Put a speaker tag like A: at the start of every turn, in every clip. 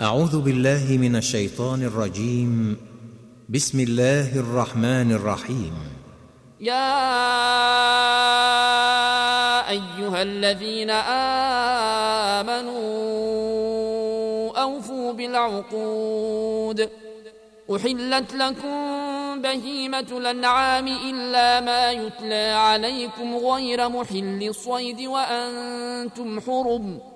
A: أعوذ بالله من الشيطان الرجيم. بسم الله الرحمن الرحيم.
B: يا أيها الذين آمنوا أوفوا بالعقود. أحلت لكم بهيمة الأنعام إلا ما يتلى عليكم غير محل الصيد وأنتم حرم.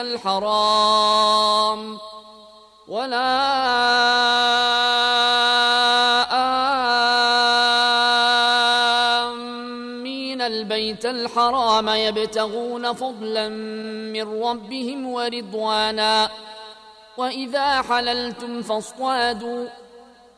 B: الحرام ولا آمين. البيت الحرام يبتغون فضلا من ربهم ورضوانا. وإذا حللتم فاصطادوا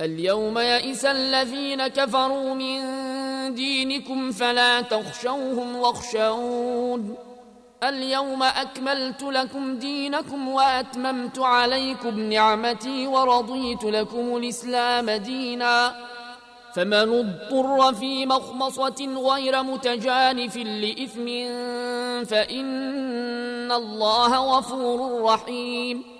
B: اليوم يئس الذين كفروا من دينكم فلا تخشوهم واخشون. اليوم أكملت لكم دينكم وأتممت عليكم نعمتي ورضيت لكم الإسلام دينا. فمن اضطر في مخمصة غير متجانف لإثم فإن الله غفور رحيم.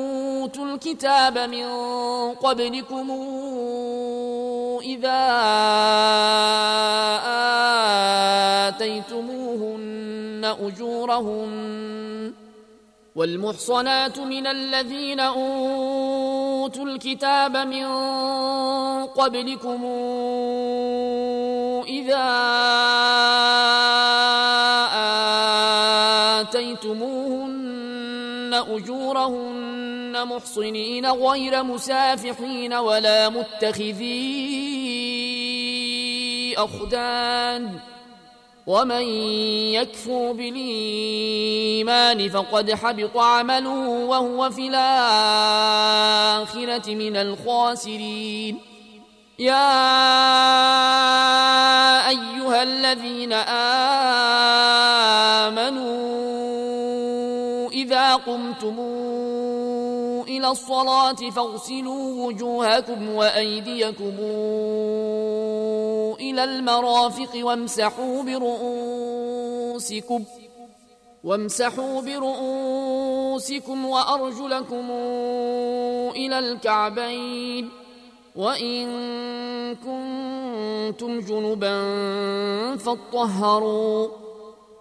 B: الكتاب من قبلكم إذا آتيتموهن أجورهن والمحصنات من الذين أوتوا الكتاب من قبلكم إذا آتيتموهن أجورهن محصنين غير مسافحين ولا متخذي أخدان ومن يكفر بالإيمان فقد حبط عمله وهو في الآخرة من الخاسرين. يا أيها الذين آمنوا إذا قمتم إلى الصلاة فاغسلوا وجوهكم وأيديكم إلى المرافق وامسحوا برؤوسكم وامسحوا برؤوسكم وأرجلكم إلى الكعبين وإن كنتم جنبا فاطهروا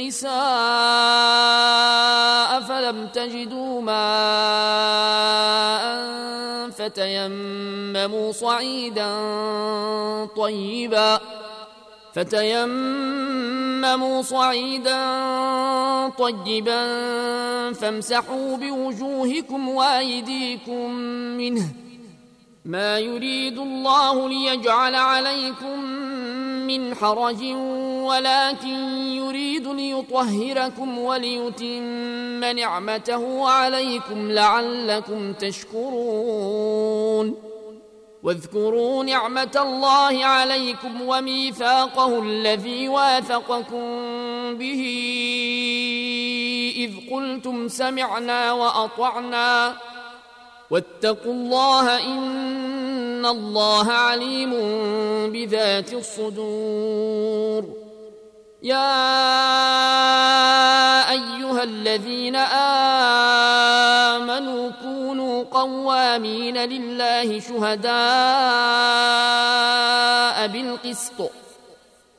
B: النساء فلم تجدوا ماء فتيمموا صعيدا طيبا فتيمموا صعيدا طيبا فامسحوا بوجوهكم وأيديكم منه ما يريد الله ليجعل عليكم من حرج ولكن يريد ليطهركم وليتم نعمته عليكم لعلكم تشكرون. واذكروا نعمة الله عليكم وميثاقه الذي واثقكم به. إذ قلتم سمعنا وأطعنا. واتقوا الله إن الله عليم بذات الصدور. يا أيها الذين آمنوا كونوا قوامين لله شهداء بالقسط.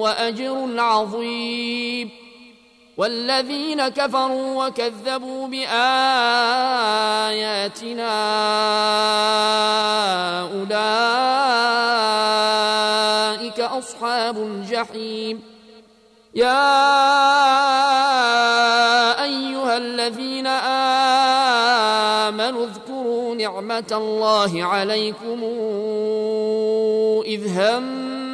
B: وأجر عظيم. والذين كفروا وكذبوا بآياتنا أولئك أصحاب الجحيم. يا أيها الذين آمنوا اذكروا نعمة الله عليكم إذ هم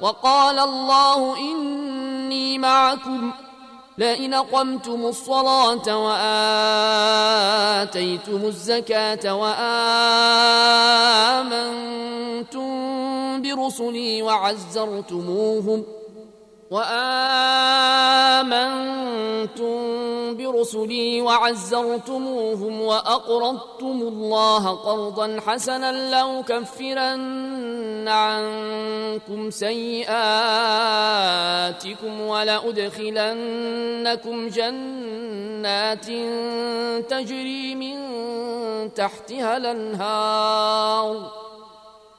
B: وقال الله إني معكم لئن قمتم الصلاة وآتيتم الزكاة وآمنتم برسلي وعزرتموهم ۖ وآمنتم برسلي وعزرتموهم وأقرضتم الله قرضا حسنا لو كفرن عنكم سيئاتكم ولأدخلنكم جنات تجري من تحتها الأنهار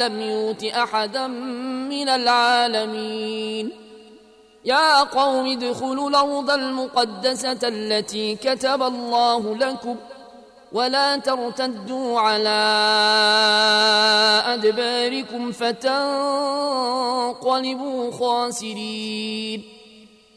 B: لم يوت احدا من العالمين يا قوم ادخلوا الأرض المقدسه التي كتب الله لكم ولا ترتدوا على ادباركم فتنقلبوا خاسرين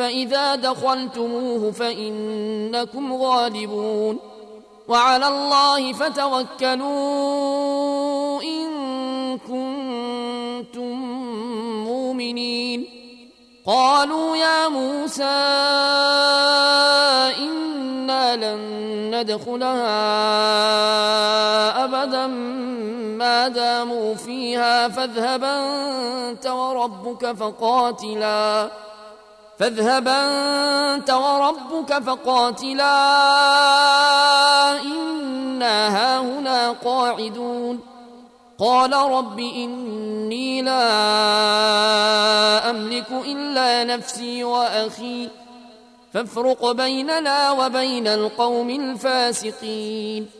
B: فإذا دخلتموه فإنكم غالبون وعلى الله فتوكلوا إن كنتم مؤمنين. قالوا يا موسى إنا لن ندخلها أبدا ما داموا فيها فاذهب أنت وربك فقاتلا. فاذهب أنت وربك فقاتلا إنا هاهنا قاعدون. قال رب إني لا أملك إلا نفسي وأخي. فافرق بيننا وبين القوم الفاسقين.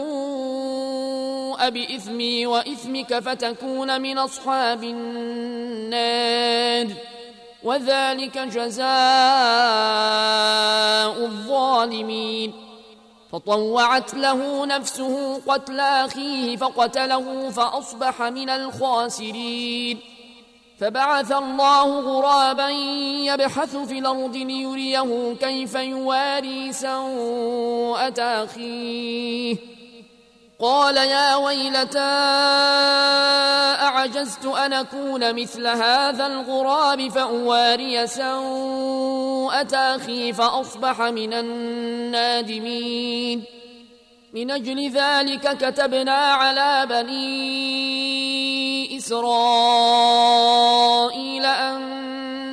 B: بإثمي وإثمك فتكون من أصحاب النار وذلك جزاء الظالمين فطوعت له نفسه قتل أخيه فقتله فأصبح من الخاسرين فبعث الله غرابا يبحث في الأرض ليريه كيف يواري سوءة أخيه قال يا ويلتى أعجزت أن أكون مثل هذا الغراب فأواري سوءة أخي فأصبح من النادمين. من أجل ذلك كتبنا على بني إسرائيل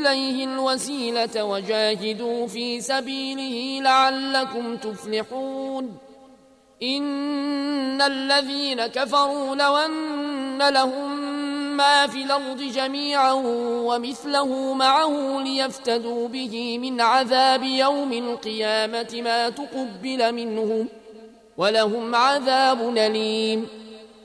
B: إليه الوسيلة وجاهدوا في سبيله لعلكم تفلحون. إن الذين كفروا لو أن لهم ما في الأرض جميعا ومثله معه ليفتدوا به من عذاب يوم القيامة ما تقبل منهم ولهم عذاب أليم.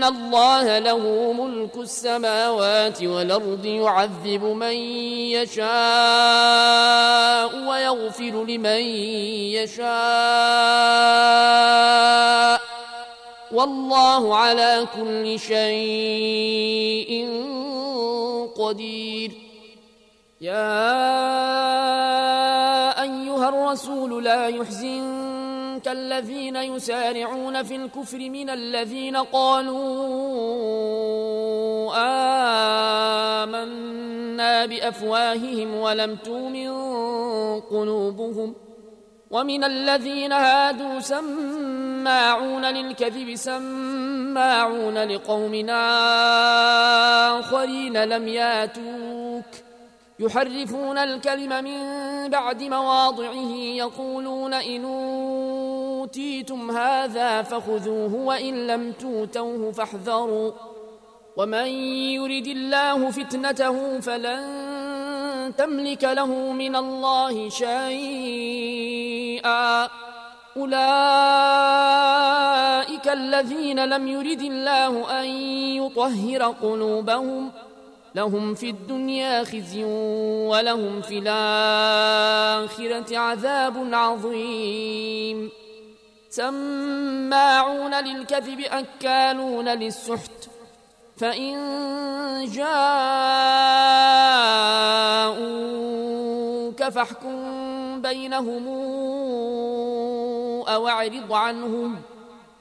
B: أن الله له ملك السماوات والأرض يعذب من يشاء ويغفر لمن يشاء والله على كل شيء قدير. يا أيها الرسول لا يحزنك الذين يسارعون في الكفر من الذين قالوا آمنا بأفواههم ولم تؤمن قلوبهم ومن الذين هادوا سماعون للكذب سماعون لقوم آخرين لم ياتوك. يحرفون الكلم من بعد مواضعه يقولون إن أوتيتم هذا فخذوه وإن لم توتوه فاحذروا. ومن يرد الله فتنته فلن تملك له من الله شيئا. أولئك الذين لم يرد الله أن يطهر قلوبهم لهم في الدنيا خزي ولهم في الآخرة عذاب عظيم. سماعون للكذب أكالون للسحت. فإن جاءوك فاحكم بينهم أو أعرض عنهم.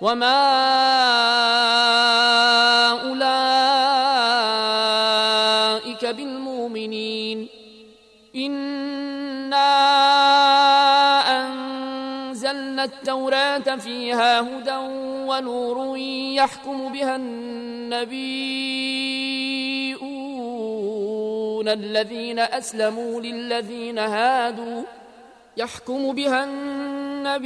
B: وما أولئك بالمؤمنين إنا أنزلنا التوراة فيها هدى ونور يحكم بها النبيون الذين أسلموا للذين هادوا يحكم بها النبيون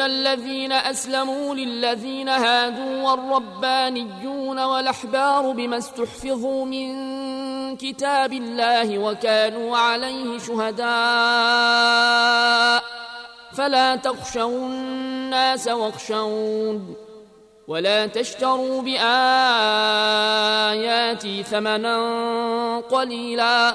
B: الذين أسلموا للذين هادوا والربانيون والأحبار بما استحفظوا من كتاب الله وكانوا عليه شهداء. فلا تخشوا الناس واخشون. ولا تشتروا بآياتي ثمنا قليلا.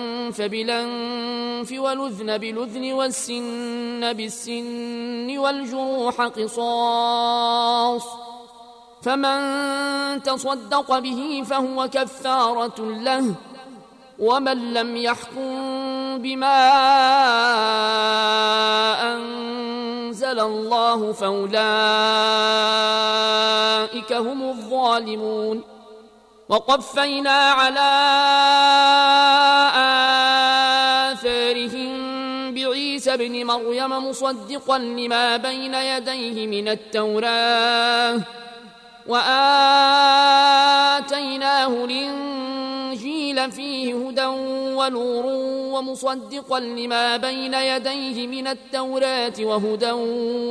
B: والأنف بالأنف والأذن بالأذن والسن بالسن والجروح قصاص فمن تصدق به فهو كفارة له ومن لم يحكم بما أنزل الله فأولئك هم الظالمون وقفينا على آثارهم ابن مريم مصدقا لما بين يديه من التوراة وآتيناه الإنجيل فيه هدى ونور ومصدقا لما بين يديه من التوراة وهدى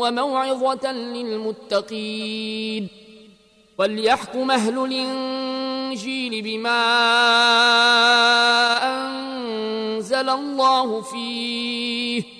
B: وموعظة للمتقين. وليحكم أهل الإنجيل بما أنزل الله فيه.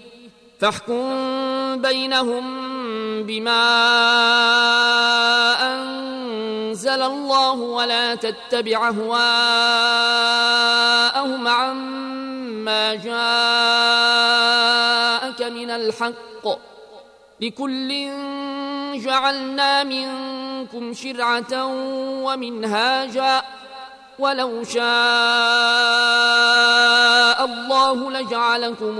B: فاحكم بينهم بما أنزل الله ولا تتبع أهواءهم عما جاءك من الحق لكل جعلنا منكم شرعة ومنهاجا ولو شاء الله لجعلكم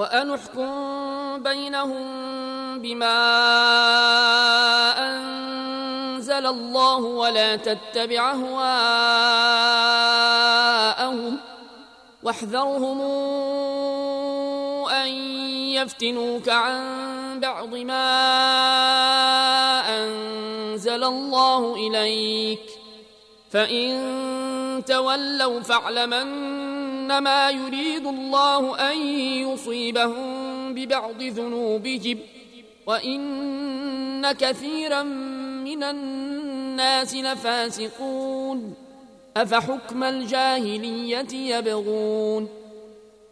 B: وأنحكم بينهم بما أنزل الله ولا تتبع أهواءهم واحذرهم أن يفتنوك عن بعض ما أنزل الله إليك فإن تولوا فاعلم أنما يريد الله أن يصيبهم ببعض ذنوبهم وإن كثيرا من الناس لفاسقون. أفحكم الجاهلية يبغون؟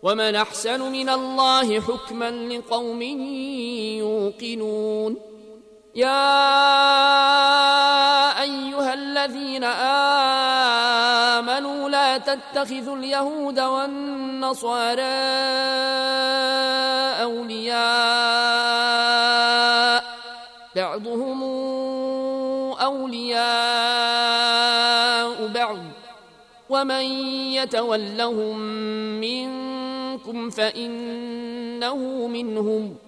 B: ومن أحسن من الله حكما لقوم يوقنون؟ يا أيها الذين آمنوا لا تتخذوا اليهود والنصارى أولياء بعضهم أولياء بعض. ومن يتولهم منكم فإنه منهم.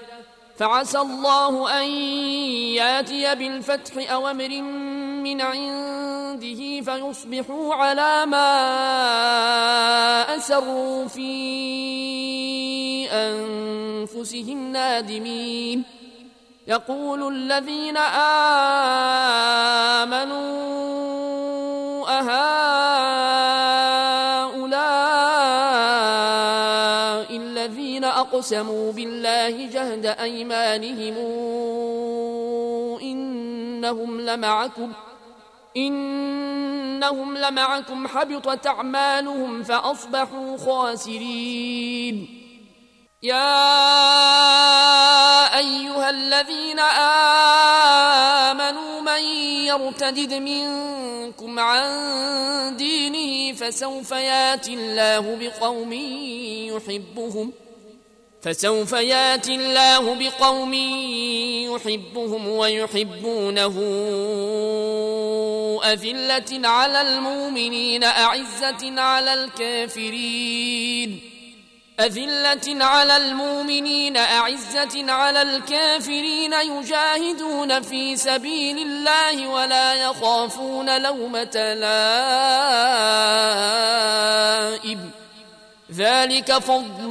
B: فعسى الله أن يأتي بالفتح أو أمر من عنده فيصبحوا على ما أسروا في أنفسهم نادمين. يقول الذين آمنوا أهؤلاء الذين أقسموا بالله جهد أيمانهم إنهم لمعكم إنهم لمعكم حبطت أعمالهم فأصبحوا خاسرين. يا أيها الذين آمنوا من يرتدد منكم عن دينه فسوف ياتي الله بقوم يحبهم فسوف ياتي الله بقوم يحبهم ويحبونه أذلة على المؤمنين أعزة على الكافرين. أذلة على المؤمنين أعزة على الكافرين. يجاهدون في سبيل الله ولا يخافون لومة لائم. ذلك فضل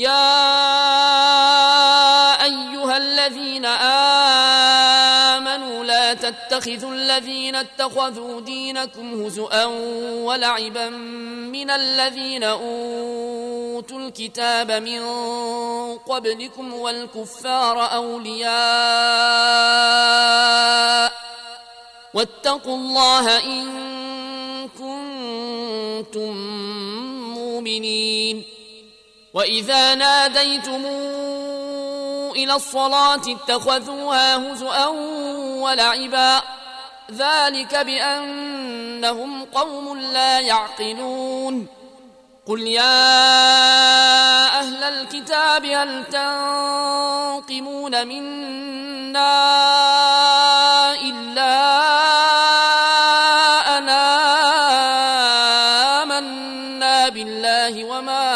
B: يا أيها الذين آمنوا لا تتخذوا الذين اتخذوا دينكم هزءا ولعبا من الذين أوتوا الكتاب من قبلكم والكفار أولياء واتقوا الله إن كنتم مؤمنين واذا ناديتم إلى الصلاه اتخذوها هزءا ولعبا ذلك بانهم قوم لا يعقلون قل يا أهل الكتاب هل تنقمون منا الا أنا الله وما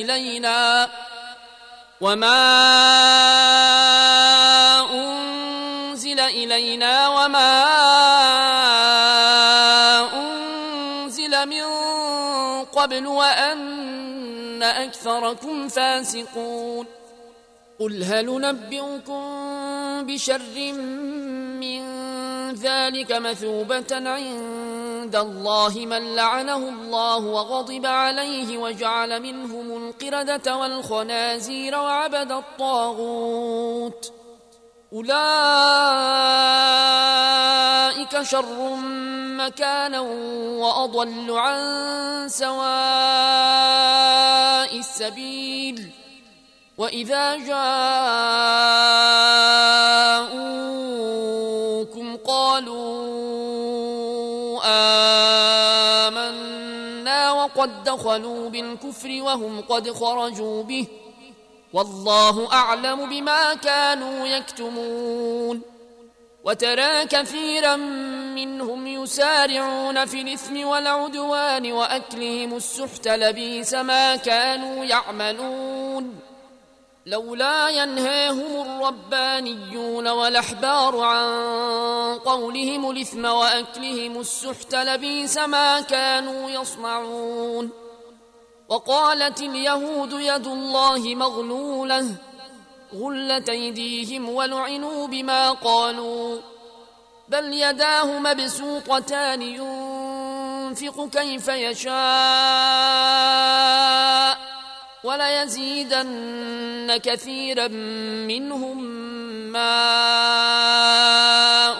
B: إلينا وما أنزل إلينا وما أنزل من قبل وأن أكثركم فاسقون قل هل نبئكم بشر من ذلك مثوبة عند الله من لعنه الله وغضب عليه وجعل منهم القردة والخنازير وعبد الطاغوت. أولئك شر مكانا وأضل عن سواء السبيل. وإذا جاءوكم وقد دخلوا بالكفر وهم قد خرجوا به. والله أعلم بما كانوا يكتمون. وترى كثيرا منهم يسارعون في الإثم والعدوان وأكلهم السحت لبيس ما كانوا يعملون. لولا ينهاهم الربانيون والأحبار عن قولهم الإثم وأكلهم السحت لبيس ما كانوا يصنعون. وقالت اليهود يد الله مغلولة غلت أيديهم ولعنوا بما قالوا. بل يداه مبسوطتان ينفق كيف يشاء. وليزيدن كثيرا منهم ما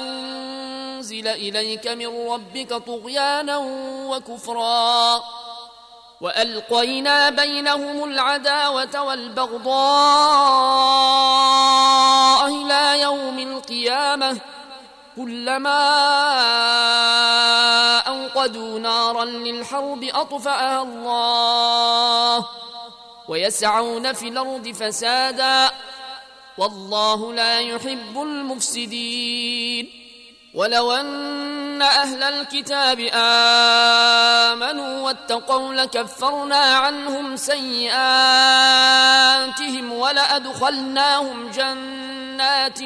B: أنزل إليك من ربك طغيانا وكفرا. وألقينا بينهم العداوة والبغضاء إلى يوم القيامة. كلما أوقدوا نارا للحرب أطفأها الله. ويسعون في الأرض فسادا والله لا يحب المفسدين ولو أن أهل الكتاب آمنوا واتقوا لكفرنا عنهم سيئاتهم ولأدخلناهم جنات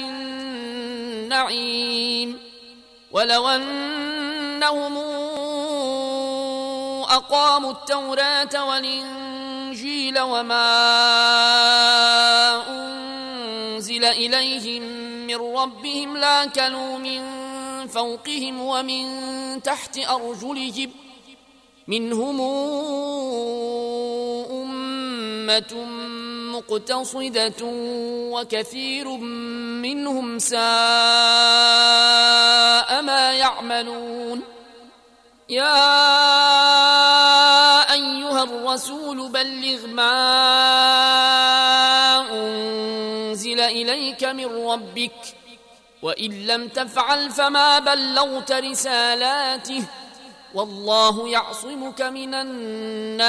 B: النعيم ولو أنهم أقاموا التوراة والإنجيل وما أنزل إليهم من ربهم لاكلوا من فوقهم ومن تحت أرجلهم. منهم أمة مقتصدة وكثير منهم ساء ما يعملون. يا أيها الرسول بلغ ما أنزل إليك من ربك وإن لم تفعل فما بلغت رسالاته. والله يعصمك من الناس.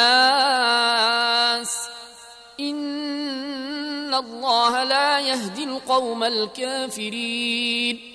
B: إن الله لا يهدي القوم الكافرين.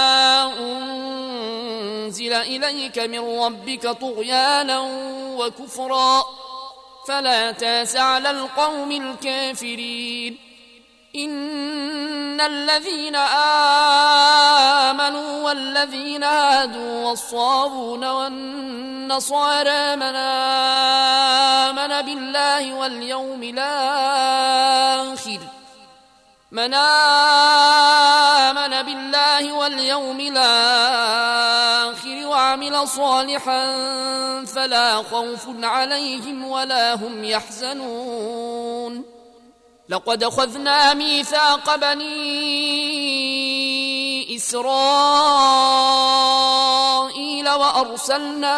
B: إليك من ربك طغيانا وكفرا. فلا تاس على القوم الكافرين. إن الذين آمنوا والذين هادوا والصابون والنصارى من آمن بالله واليوم الآخر. من آمن بالله واليوم الآخر وعمل صالحا فلا خوف عليهم ولا هم يحزنون. لقد أخذنا ميثاق بني إسرائيل وأرسلنا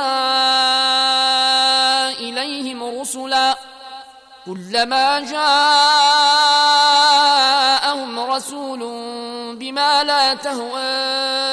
B: إليهم رسلاً كلما جاءهم رسول بما لا تهوى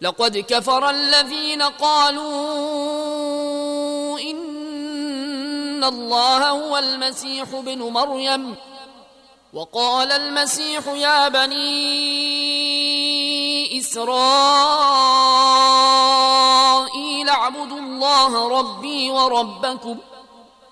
B: لقد كفر الذين قالوا إن الله هو المسيح ابن مريم. وقال المسيح يا بني إسرائيل اعبدوا الله ربي وربكم.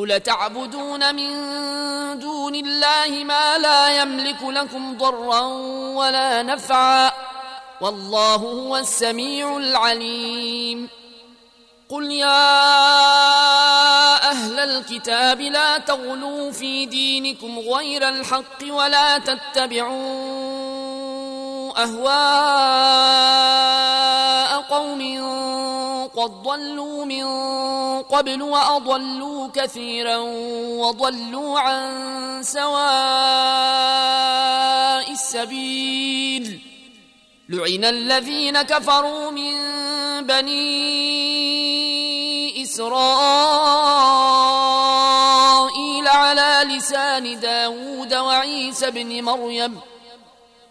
B: قل تعبدون من دون الله ما لا يملك لكم ضرا ولا نفعا والله هو السميع العليم. قل يا أهل الكتاب لا تغلوا في دينكم غير الحق ولا تتبعوا أهواء قوم قد ضلوا من قبل وأضلوا كثيرا وضلوا عن سواء السبيل. لعن الذين كفروا من بني إسرائيل على لسان داود وعيسى بن مريم.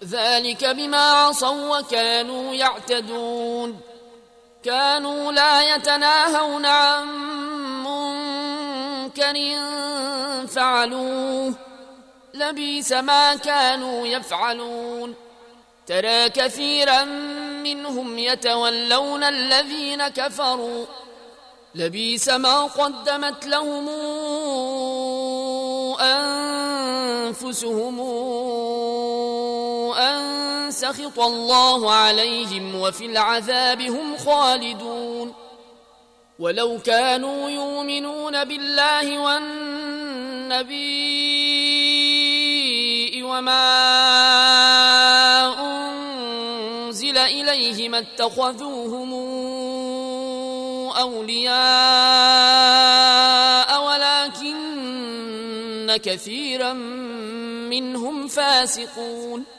B: ذلك بما عصوا وكانوا يعتدون. كانوا لا يتناهون عن منكر فعلوه. لبيس ما كانوا يفعلون. ترى كثيرا منهم يتولون الذين كفروا. لبيس ما قدمت لهم أنفسهم أن سخط الله عليهم وفي العذاب هم خالدون. ولو كانوا يؤمنون بالله والنبي وما أنزل اليه ما اتخذوهم أولياء ولكن كثيرا منهم فاسقون.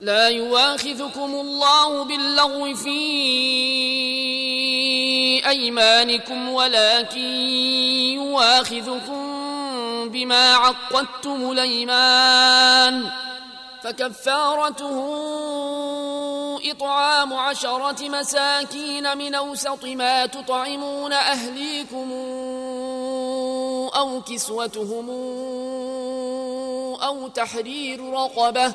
B: لا يواخذكم الله باللغو في أيمانكم ولكن يواخذكم بما عقدتم الأيمان فكفارته إطعام عشرة مساكين من أوسط ما تطعمون أهليكم أو كسوتهم أو تحرير رقبة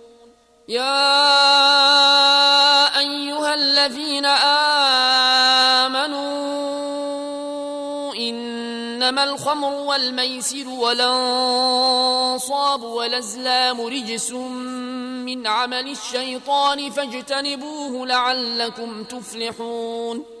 B: يا أيها الذين آمنوا إنما الخمر والميسر والأنصاب والأزلام رجس من عمل الشيطان فاجتنبوه لعلكم تفلحون.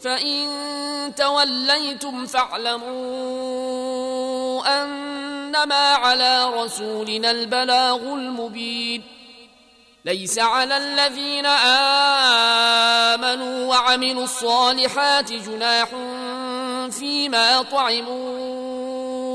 B: فإن توليتم فاعلموا أنما على رسولنا البلاغ المبين. ليس على الذين آمنوا وعملوا الصالحات جناح فيما طعموا.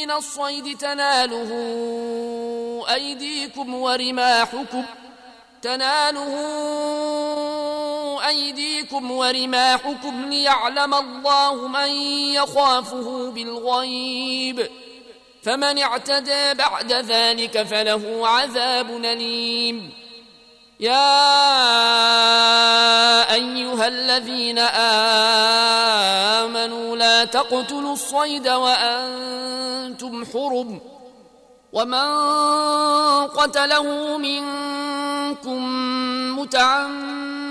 B: من الصيد تناله أيديكم ورماحكم تناله أيديكم ورماحكم ليعلم الله من يخافه بالغيب. فمن اعتدى بعد ذلك فله عذاب أليم. يا أيها الذين آمنوا لا تقتلوا الصيد وأنتم حرم ومن قتله منكم متعمدا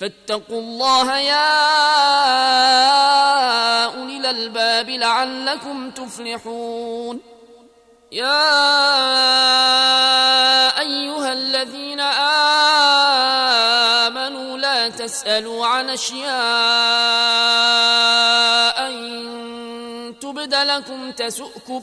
B: فاتقوا الله يا أولي الألباب لعلكم تفلحون. يا أيها الذين آمنوا لا تسألوا عن أشياء إن تبد لكم تسؤكم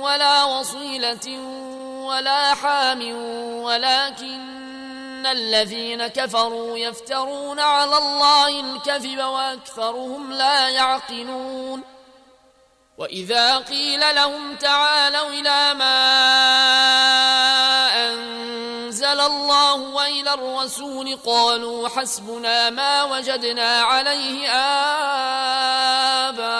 B: ولا وصيلة ولا حام ولكن الذين كفروا يفترون على الله الكذب وأكثرهم لا يعقلون. وإذا قيل لهم تعالوا إلى ما أنزل الله وإلى الرسول قالوا حسبنا ما وجدنا عليه آباءنا.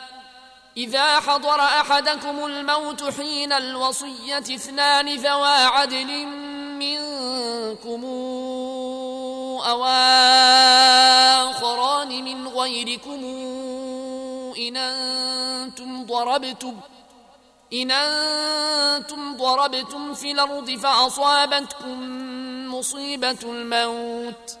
B: إذا حضر أحدكم الموت حين الوصية اثنان ذوا عدل منكم أو آخران من غيركم إن أنتم ضربتم إن أنتم ضربتم في الأرض فأصابتكم مصيبة الموت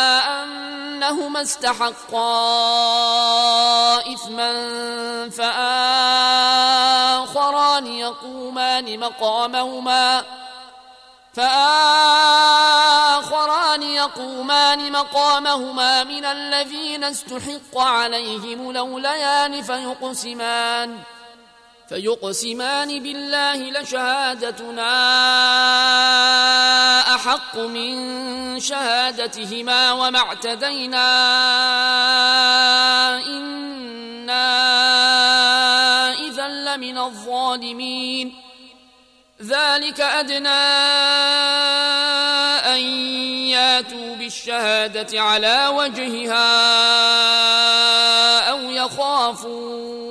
B: أنهما استحقا إثما فآخران يقومان مقامهما فآخران يقومان مقامهما من الذين استحق عليهم لوليان فيقسمان فيقسمان بالله لشهادتنا أحق من شهادتهما وما اعتدينا. إنا إذا لمن الظالمين. ذلك أدنى أن ياتوا بالشهادة على وجهها أو يخافوا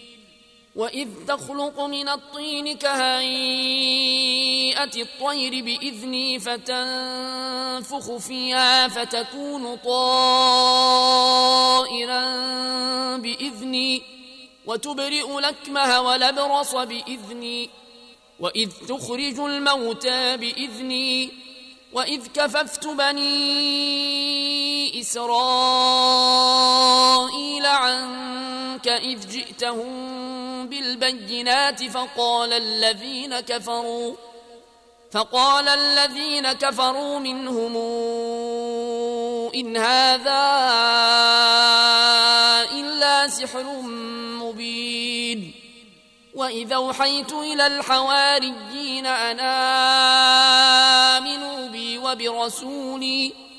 B: وإذ تخلق من الطين كهيئة الطير بإذني فتنفخ فيها فتكون طائرا بإذني وتبرئ لكمه ولبرص بإذني وإذ تخرج الموتى بإذني وإذ كففت بني إسرائيل عنك إذ جئتهم بالبينات فقال الذين كفروا فقال الذين كفروا منهم إن هذا إلا سحر مبين. وإذا أوحيت إلى الحواريين أن آمنوا بي وبرسولي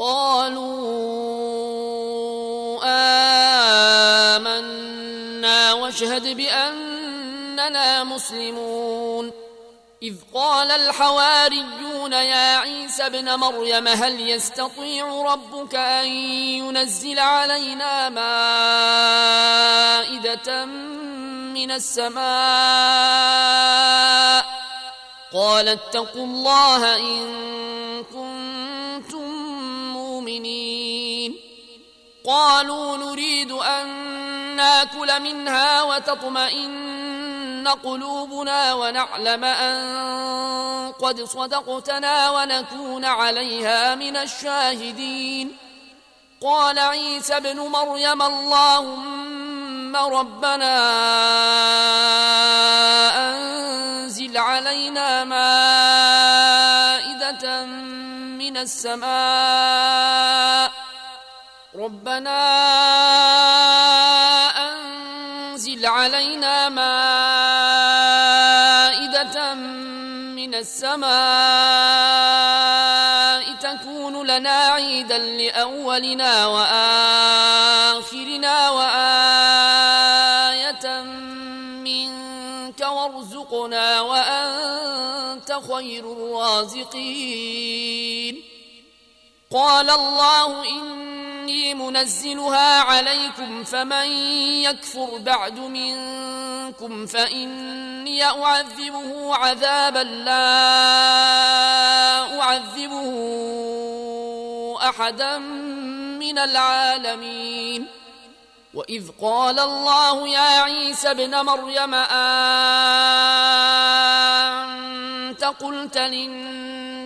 B: قالوا آمنا واشهد بأننا مسلمون. إذ قال الحواريون يا عيسى ابن مريم هل يستطيع ربك أن ينزل علينا مائدة من السماء؟ قال اتقوا الله إن كنتم مؤمنين قالوا نريد أن نأكل منها وتطمئن قلوبنا ونعلم أن قد صدقتنا ونكون عليها من الشاهدين. قال عيسى ابن مريم اللهم ربنا أنزل علينا مائدة السماء. ربنا أنزل علينا مائدة من السماء تكون لنا عيدا لأولنا وآخرنا وآية منك وارزقنا وأنت خير الرازقين. قال الله إني منزلها عليكم فمن يكفر بعد منكم فإني أعذبه عذابا لا أعذبه أحدا من العالمين. وإذ قال الله يا عيسى ابن مريم أنت قلت للناس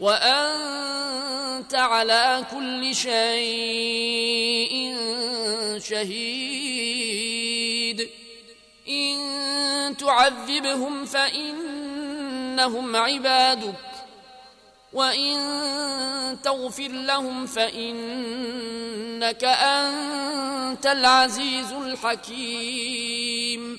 B: وأنت على كل شيء شهيد. إن تعذبهم فإنهم عبادك. وإن تغفر لهم فإنك أنت العزيز الحكيم.